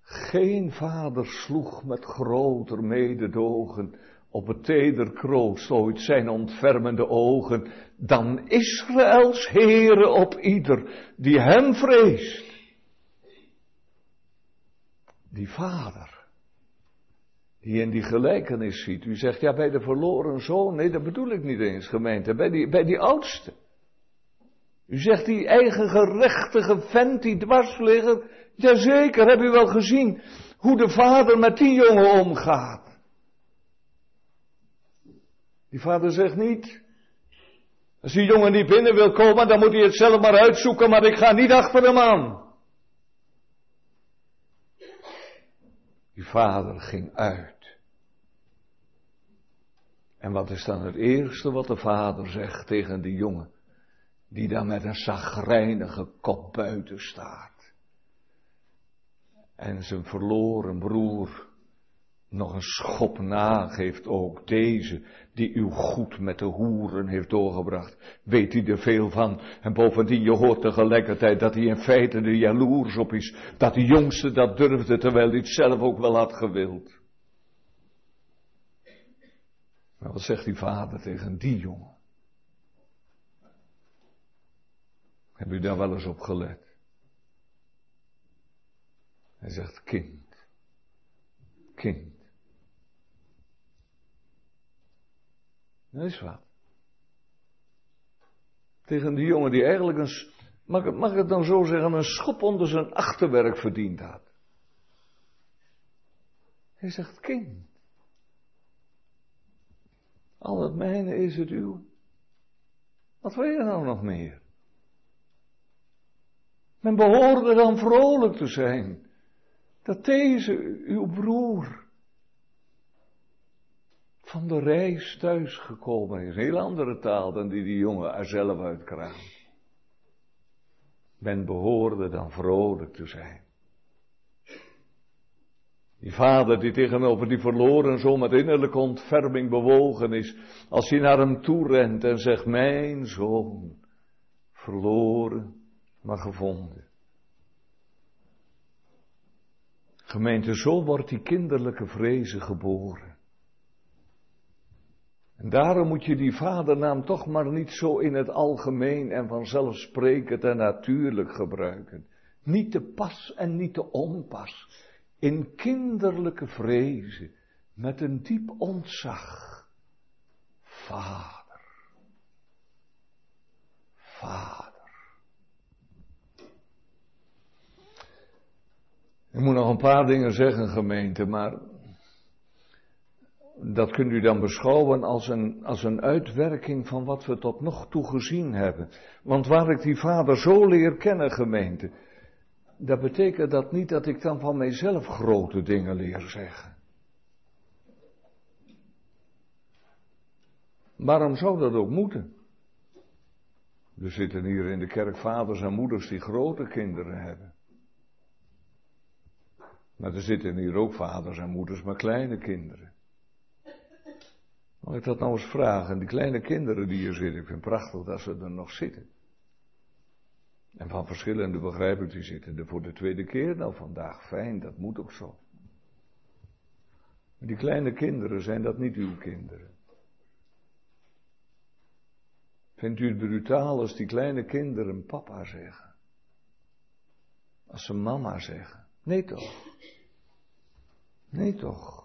geen vader sloeg met groter mededogen op het teder kroost ooit zijn ontfermende ogen, dan Israëls Heere op ieder die hem vreest. Die vader, die in die gelijkenis ziet. U zegt, ja, bij de verloren zoon. Nee, dat bedoel ik niet eens, gemeente. Bij die, bij die oudste. U zegt, die eigen gerechtige vent, die dwarsligger. Jazeker, heb u wel gezien hoe de vader met die jongen omgaat. Die vader zegt niet, als die jongen niet binnen wil komen, dan moet hij het zelf maar uitzoeken, maar ik ga niet achter hem aan. Die vader ging uit. En wat is dan het eerste wat de vader zegt tegen die jongen, die daar met een zagrijnige kop buiten staat? En zijn verloren broer nog een schop nageeft ook deze, die uw goed met de hoeren heeft doorgebracht. Weet hij er veel van? En bovendien, je hoort tegelijkertijd dat hij in feite er jaloers op is. Dat de jongste dat durfde, terwijl hij het zelf ook wel had gewild. Maar wat zegt die vader tegen die jongen? Heb u daar wel eens op gelet? Hij zegt kind. Kind. Dat is wat. Tegen die jongen die eigenlijk een, mag, mag ik het dan zo zeggen, een schop onder zijn achterwerk verdiend had. Hij zegt, kind. Al het mijne is het uw. Wat wil je nou nog meer? Men behoorde dan vrolijk te zijn. Dat deze, uw broer, van de reis thuisgekomen is. Een heel andere taal dan die die jongen er zelf uitkraamt. Men behoorde dan vrolijk te zijn. Die vader die tegenover die verloren zoon met innerlijke ontferming bewogen is, als hij naar hem toe rent en zegt, mijn zoon, verloren, maar gevonden. Gemeente, zo wordt die kinderlijke vrezen geboren. En daarom moet je die vadernaam toch maar niet zo in het algemeen en vanzelfsprekend en natuurlijk gebruiken. Niet te pas en niet te onpas. In kinderlijke vrezen, met een diep ontzag. Vader. Vader. Ik moet nog een paar dingen zeggen, gemeente, maar dat kunt u dan beschouwen als een, als een uitwerking van wat we tot nog toe gezien hebben. Want waar ik die vader zo leer kennen, gemeente, dat betekent dat niet dat ik dan van mijzelf grote dingen leer zeggen. Waarom zou dat ook moeten? Er zitten hier in de kerk vaders en moeders die grote kinderen hebben. Maar er zitten hier ook vaders en moeders met kleine kinderen. Mag ik dat nou eens vragen? Die kleine kinderen die hier zitten, ik vind het prachtig dat ze er nog zitten. En van verschillende begrijp ik, die zitten er voor de tweede keer nou vandaag. Fijn, dat moet ook zo. Maar die kleine kinderen, zijn dat niet uw kinderen? Vindt u het brutaal als die kleine kinderen papa zeggen? Als ze mama zeggen? Nee toch? Nee toch?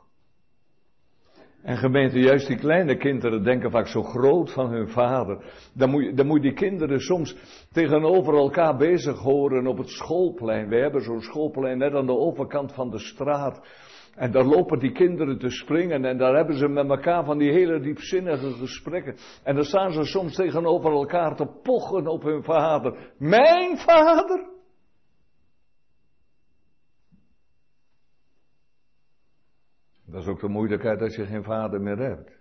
En gemeente, juist die kleine kinderen denken vaak zo groot van hun vader. Dan moet, je, dan moet je die kinderen soms tegenover elkaar bezig horen op het schoolplein. We hebben zo'n schoolplein net aan de overkant van de straat. En daar lopen die kinderen te springen en daar hebben ze met elkaar van die hele diepzinnige gesprekken. En dan staan ze soms tegenover elkaar te pochen op hun vader. Mijn vader? Dat is ook de moeilijkheid als je geen vader meer hebt.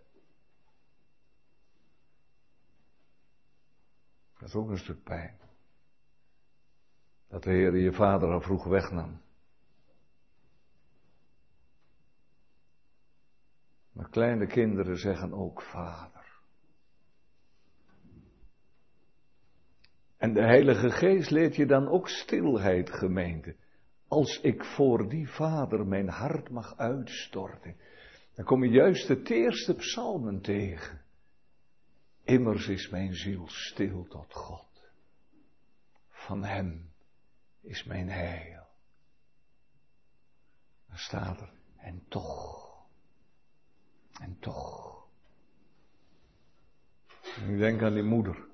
Dat is ook een stuk pijn. Dat de Heer je vader al vroeg wegnam. Maar kleine kinderen zeggen ook vader. En de Heilige Geest leert je dan ook stilheid, gemeente. Als ik voor die vader mijn hart mag uitstorten, dan kom je juist de eerste psalmen tegen. Immers is mijn ziel stil tot God. Van hem is mijn heil. Dan staat er, en toch, en toch. Ik denk aan die moeder,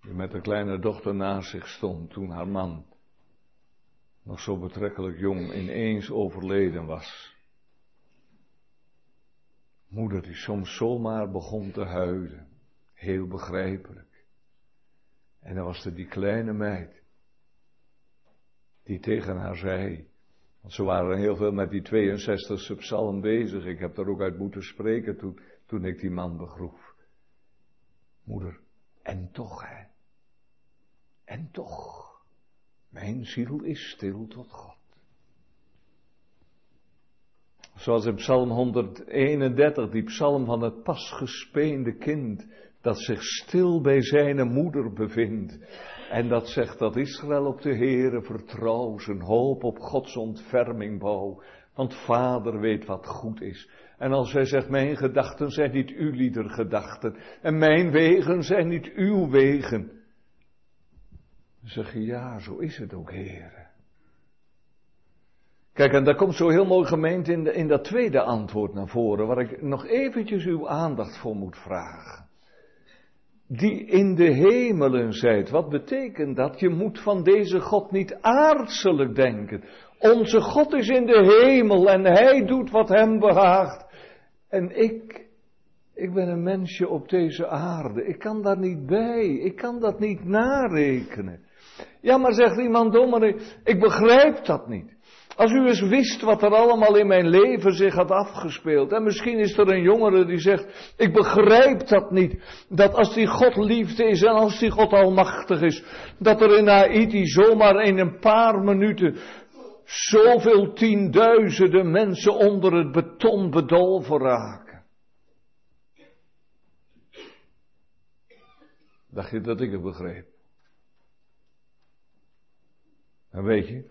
die met een kleine dochter naast zich stond toen haar man nog zo betrekkelijk jong, ineens overleden was. Moeder die soms zomaar begon te huilen, heel begrijpelijk. En dan was er die kleine meid, die tegen haar zei, want ze waren heel veel met die 62e psalm bezig, ik heb daar ook uit moeten spreken toen, toen ik die man begroef. Moeder, en toch hè, en toch. Mijn ziel is stil tot God. Zoals in Psalm 131, die psalm van het pas gespeende kind, dat zich stil bij zijn moeder bevindt. En dat zegt dat Israël op de Heere vertrouw, zijn hoop op Gods ontferming bouw. Want vader weet wat goed is. En als hij zegt, mijn gedachten zijn niet uw lieder gedachten. En mijn wegen zijn niet uw wegen. Zeg je, ja, zo is het ook, heren. Kijk, en daar komt zo heel mooi gemeend in, de, in dat tweede antwoord naar voren, waar ik nog eventjes uw aandacht voor moet vragen. Die in de hemelen zijt. Wat betekent dat? Je moet van deze God niet aardselijk denken. Onze God is in de hemel en hij doet wat hem behaagt. En ik, ik ben een mensje op deze aarde. Ik kan daar niet bij. Ik kan dat niet narekenen. Ja, maar zegt iemand, dominee, ik begrijp dat niet. Als u eens wist wat er allemaal in mijn leven zich had afgespeeld. En misschien is er een jongere die zegt, ik begrijp dat niet. Dat als die God liefde is en als die God almachtig is. Dat er in Haiti zomaar in een paar minuten zoveel tienduizenden mensen onder het beton bedolven raken. Dacht je dat ik het begreep? Weet je,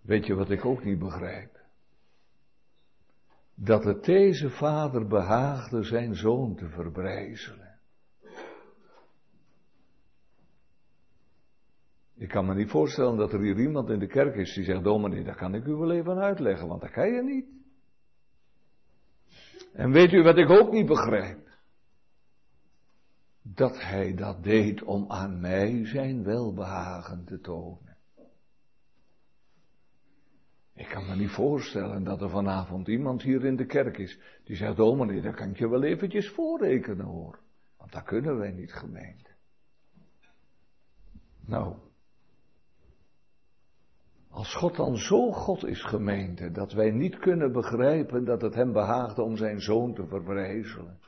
weet je wat ik ook niet begrijp? Dat het deze vader behaagde zijn zoon te verbrijzelen. Ik kan me niet voorstellen dat er hier iemand in de kerk is die zegt, dominee, dat kan ik u wel even uitleggen, want dat kan je niet. En weet u wat ik ook niet begrijp? Dat hij dat deed om aan mij zijn welbehagen te tonen. Ik kan me niet voorstellen dat er vanavond iemand hier in de kerk is die zegt, dominee, dat kan ik je wel eventjes voorrekenen hoor. Want dat kunnen wij niet gemeente. Nou, als God dan zo God is gemeente, dat wij niet kunnen begrijpen dat het hem behaagde om zijn zoon te verbrijzelen.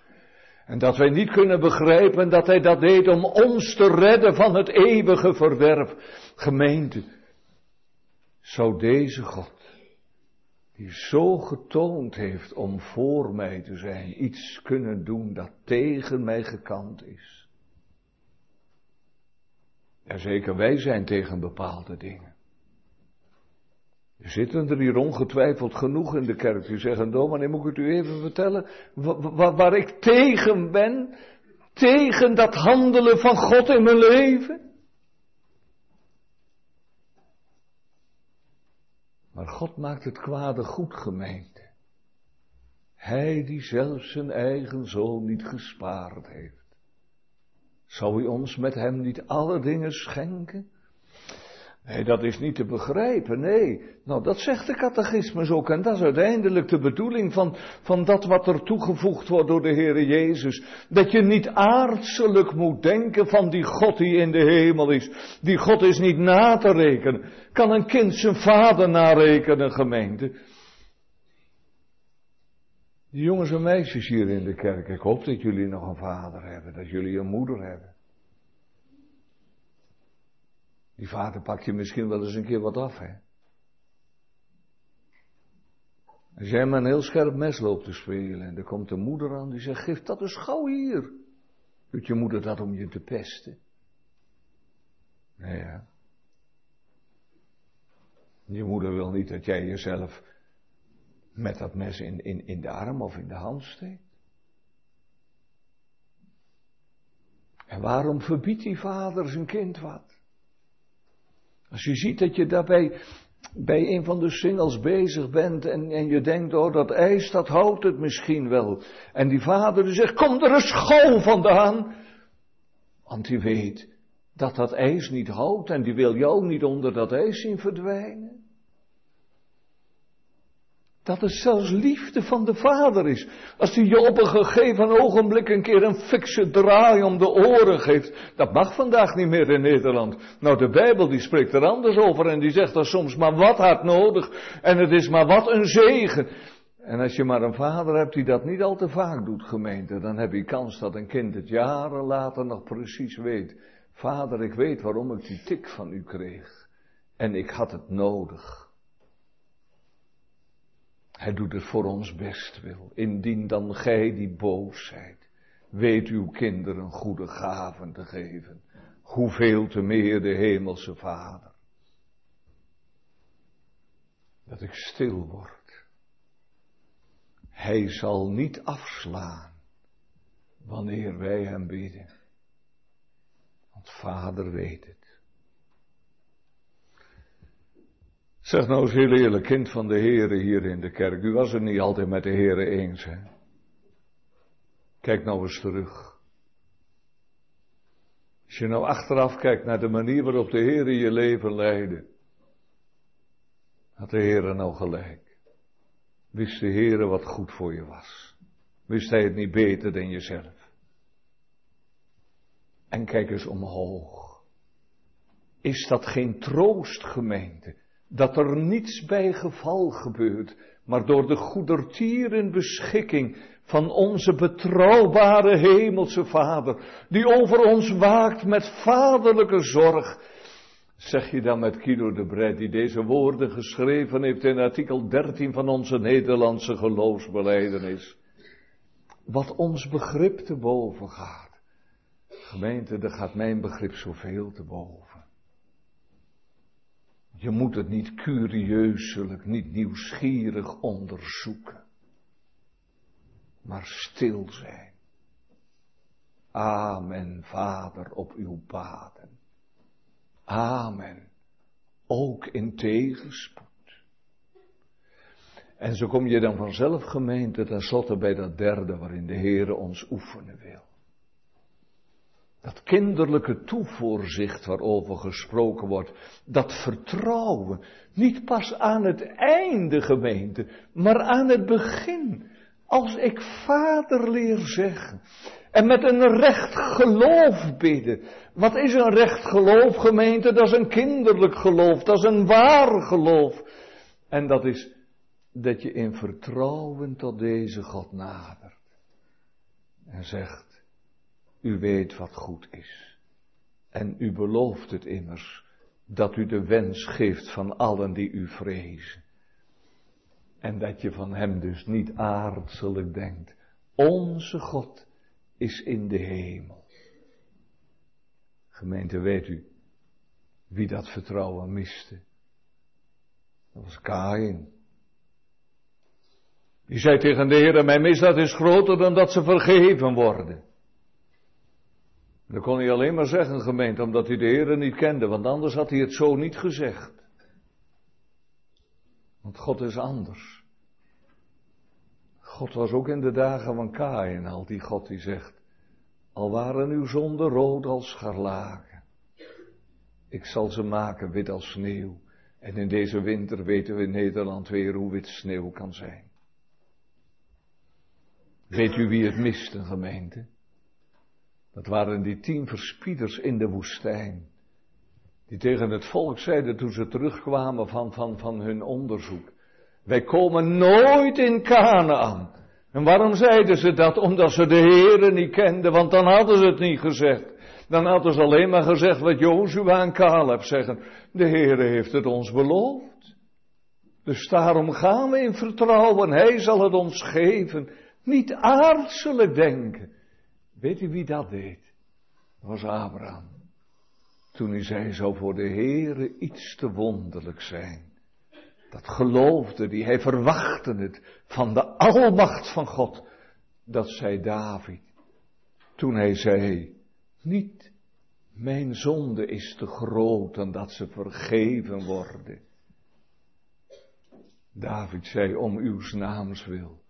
En dat wij niet kunnen begrijpen dat hij dat deed om ons te redden van het eeuwige verderf. Gemeente, zou deze God, die zo getoond heeft om voor mij te zijn, iets kunnen doen dat tegen mij gekant is. Ja, zeker wij zijn tegen bepaalde dingen. Zitten er hier ongetwijfeld genoeg in de kerk die zeggen, dominee, moet ik het u even vertellen, waar, waar ik tegen ben, tegen dat handelen van God in mijn leven? Maar God maakt het kwade goed gemeente. Hij die zelfs zijn eigen zoon niet gespaard heeft. Zou hij ons met hem niet alle dingen schenken? Nee, dat is niet te begrijpen, nee. Nou, dat zegt de catechismus ook. En dat is uiteindelijk de bedoeling van, van dat wat er toegevoegd wordt door de Heere Jezus. Dat je niet aardselijk moet denken van die God die in de hemel is. Die God is niet na te rekenen. Kan een kind zijn vader narekenen, gemeente? Die jongens en meisjes hier in de kerk, ik hoop dat jullie nog een vader hebben, dat jullie een moeder hebben. Die vader pakt je misschien wel eens een keer wat af, hè. Als jij met een heel scherp mes loopt te spelen en er komt een moeder aan die zegt, geef dat eens gauw hier. Doet je moeder dat om je te pesten? Nee, ja. Je moeder wil niet dat jij jezelf met dat mes in, in, in de arm of in de hand steekt. En waarom verbiedt die vader zijn kind wat? Als je ziet dat je daarbij bij een van de singles bezig bent en, en je denkt, oh dat ijs, dat houdt het misschien wel. En die vader die zegt, kom er een school vandaan. Want die weet dat dat ijs niet houdt en die wil jou niet onder dat ijs zien verdwijnen. Dat het zelfs liefde van de vader is. Als hij je op een gegeven ogenblik een keer een fikse draai om de oren geeft. Dat mag vandaag niet meer in Nederland. Nou, de Bijbel die spreekt er anders over en die zegt dat soms maar wat hard nodig. En het is maar wat een zegen. En als je maar een vader hebt die dat niet al te vaak doet, gemeente, dan heb je kans dat een kind het jaren later nog precies weet. Vader, ik weet waarom ik die tik van u kreeg. En ik had het nodig. Hij doet het voor ons best wil. Indien dan gij die boos zijt, weet uw kinderen goede gaven te geven. Hoeveel te meer de hemelse Vader. Dat ik stil word. Hij zal niet afslaan wanneer wij hem bidden. Want Vader weet het. Zeg nou eens heel eerlijk, kind van de Heere hier in de kerk. U was het niet altijd met de Heere eens, hè? Kijk nou eens terug. Als je nou achteraf kijkt naar de manier waarop de Heere je leven leidde. Had de Heere nou gelijk? Wist de Heere wat goed voor je was? Wist hij het niet beter dan jezelf? En kijk eens omhoog. Is dat geen troost, gemeente? Dat er niets bij geval gebeurt, maar door de goedertieren beschikking van onze betrouwbare hemelse Vader, die over ons waakt met vaderlijke zorg. Zeg je dan met Kilo de Bret, die deze woorden geschreven heeft in artikel 13 van onze Nederlandse geloofsbeleidenis. Wat ons begrip te boven gaat. Gemeente, daar gaat mijn begrip zoveel te boven. Je moet het niet curieuselijk, niet nieuwsgierig onderzoeken, maar stil zijn. Amen, Vader, op uw paden. Amen, ook in tegenspoed. En zo kom je dan vanzelf gemeente tenslotte bij dat derde waarin de Heere ons oefenen wil. Dat kinderlijke toevoorzicht waarover gesproken wordt, dat vertrouwen, niet pas aan het einde gemeente, maar aan het begin. Als ik vader leer zeggen en met een recht geloof bidden. Wat is een recht geloof gemeente? Dat is een kinderlijk geloof, dat is een waar geloof. En dat is dat je in vertrouwen tot deze God nadert. En zegt, u weet wat goed is. En u belooft het immers, dat u de wens geeft van allen die u vrezen. En dat je van hem dus niet aardselijk denkt. Onze God is in de hemel. Gemeente, weet u wie dat vertrouwen miste? Dat was Kain. Die zei tegen de Heer, mijn misdaad is groter dan dat ze vergeven worden. Dat kon hij alleen maar zeggen, gemeente, omdat hij de Heer niet kende, want anders had hij het zo niet gezegd. Want God is anders. God was ook in de dagen van Kain al die God die zegt, al waren uw zonden rood als scharlaken. Ik zal ze maken wit als sneeuw. En in deze winter weten we in Nederland weer hoe wit sneeuw kan zijn. Weet u wie het miste, gemeente? Dat waren die tien verspieders in de woestijn. Die tegen het volk zeiden toen ze terugkwamen van, van, van hun onderzoek. Wij komen nooit in Canaan. En waarom zeiden ze dat? Omdat ze de Heeren niet kenden, want dan hadden ze het niet gezegd. Dan hadden ze alleen maar gezegd wat Jozua en Caleb zeggen. De Heere heeft het ons beloofd. Dus daarom gaan we in vertrouwen. Hij zal het ons geven. Niet aardselijk denken. Weet u wie dat deed? Dat was Abraham. Toen hij zei, zou voor de Heere iets te wonderlijk zijn. Dat geloofde hij, hij verwachtte het van de almacht van God. Dat zei David. Toen hij zei, niet mijn zonde is te groot en dat ze vergeven worden. David zei om uw naams wil,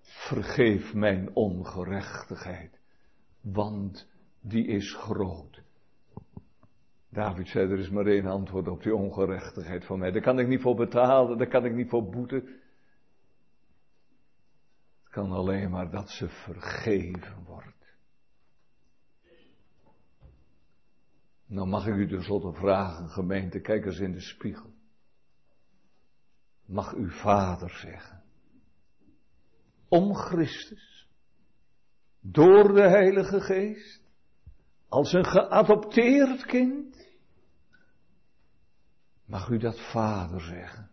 vergeef mijn ongerechtigheid want die is groot. David zei, er is maar één antwoord op die ongerechtigheid van mij. Daar kan ik niet voor betalen, daar kan ik niet voor boeten. Het kan alleen maar dat ze vergeven wordt. Nou mag ik u tenslotte vragen, gemeente, kijk eens in de spiegel. Mag uw vader zeggen, om Christus, door de Heilige Geest. Als een geadopteerd kind. Mag u dat vader zeggen?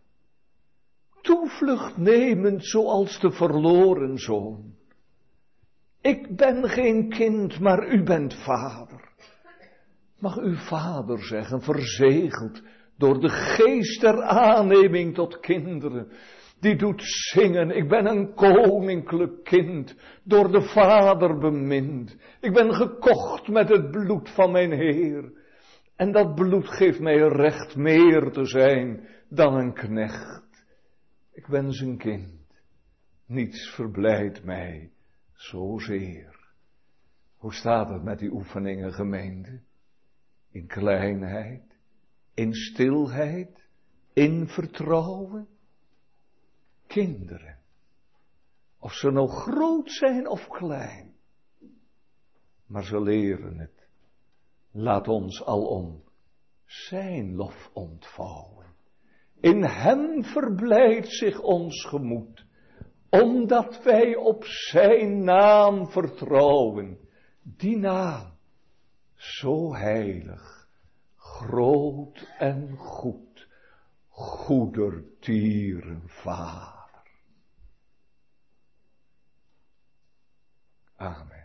toevlucht nemend zoals de verloren zoon. Ik ben geen kind, maar u bent vader. Mag u vader zeggen, verzegeld door de geest der aanneming tot kinderen, die doet zingen, ik ben een koninklijk kind, door de Vader bemind. Ik ben gekocht met het bloed van mijn Heer. En dat bloed geeft mij recht meer te zijn dan een knecht. Ik ben zijn kind. Niets verblijdt mij zozeer. Hoe staat het met die oefeningen, gemeente? In kleinheid, in stilheid, in vertrouwen kinderen. Of ze nou groot zijn of klein. Maar ze leren het. Laat ons alom zijn lof ontvouwen. In hem verblijdt zich ons gemoed, omdat wij op zijn naam vertrouwen. Die naam, zo heilig, groot en goed, goedertierenvaar. Amen.